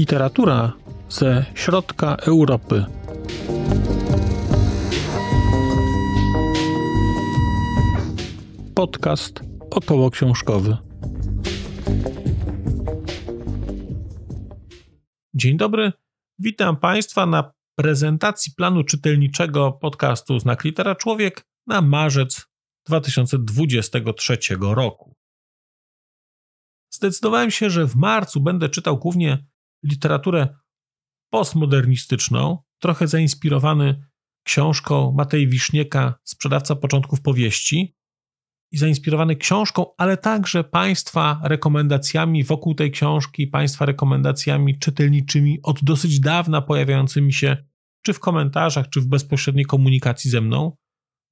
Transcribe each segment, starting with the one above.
Literatura ze środka Europy. Podcast około książkowy. Dzień dobry. Witam Państwa na prezentacji planu czytelniczego podcastu Znak Litera Człowiek na marzec 2023 roku. Zdecydowałem się, że w marcu będę czytał głównie literaturę postmodernistyczną, trochę zainspirowany książką Matej Wisznieka, Sprzedawca początków powieści, i zainspirowany książką, ale także Państwa rekomendacjami wokół tej książki, Państwa rekomendacjami czytelniczymi od dosyć dawna pojawiającymi się czy w komentarzach, czy w bezpośredniej komunikacji ze mną.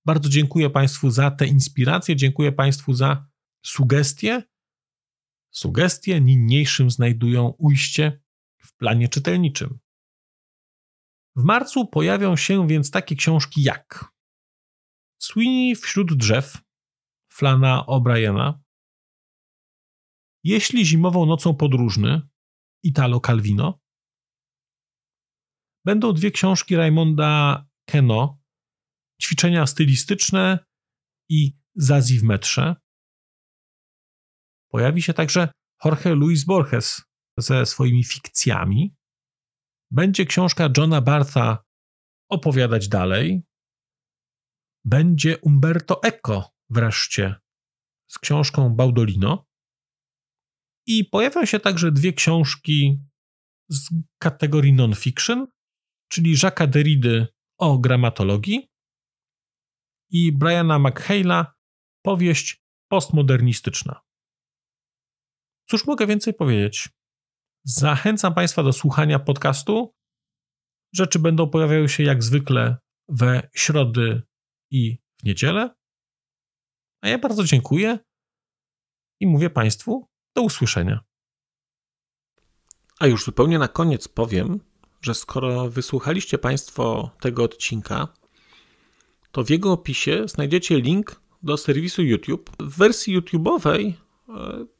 Bardzo dziękuję Państwu za te inspiracje, dziękuję Państwu za sugestie. Sugestie niniejszym znajdują ujście w planie czytelniczym. W marcu pojawią się więc takie książki jak Sweeney wśród drzew Flana O'Briena, Jeśli zimową nocą podróżny Italo Calvino, będą dwie książki Raymonda Keno Ćwiczenia stylistyczne i Zazi w metrze. Pojawi się także Jorge Luis Borges ze swoimi fikcjami. Będzie książka Johna Bartha opowiadać dalej. Będzie Umberto Eco wreszcie z książką Baudolino. I pojawią się także dwie książki z kategorii non-fiction, czyli Jacques'a Derrida o gramatologii i Briana McHale'a powieść postmodernistyczna. Cóż mogę więcej powiedzieć? Zachęcam Państwa do słuchania podcastu. Rzeczy będą pojawiały się jak zwykle we środy i w niedzielę. A ja bardzo dziękuję i mówię Państwu do usłyszenia. A już zupełnie na koniec powiem, że skoro wysłuchaliście Państwo tego odcinka, to w jego opisie znajdziecie link do serwisu YouTube. W wersji YouTube'owej e,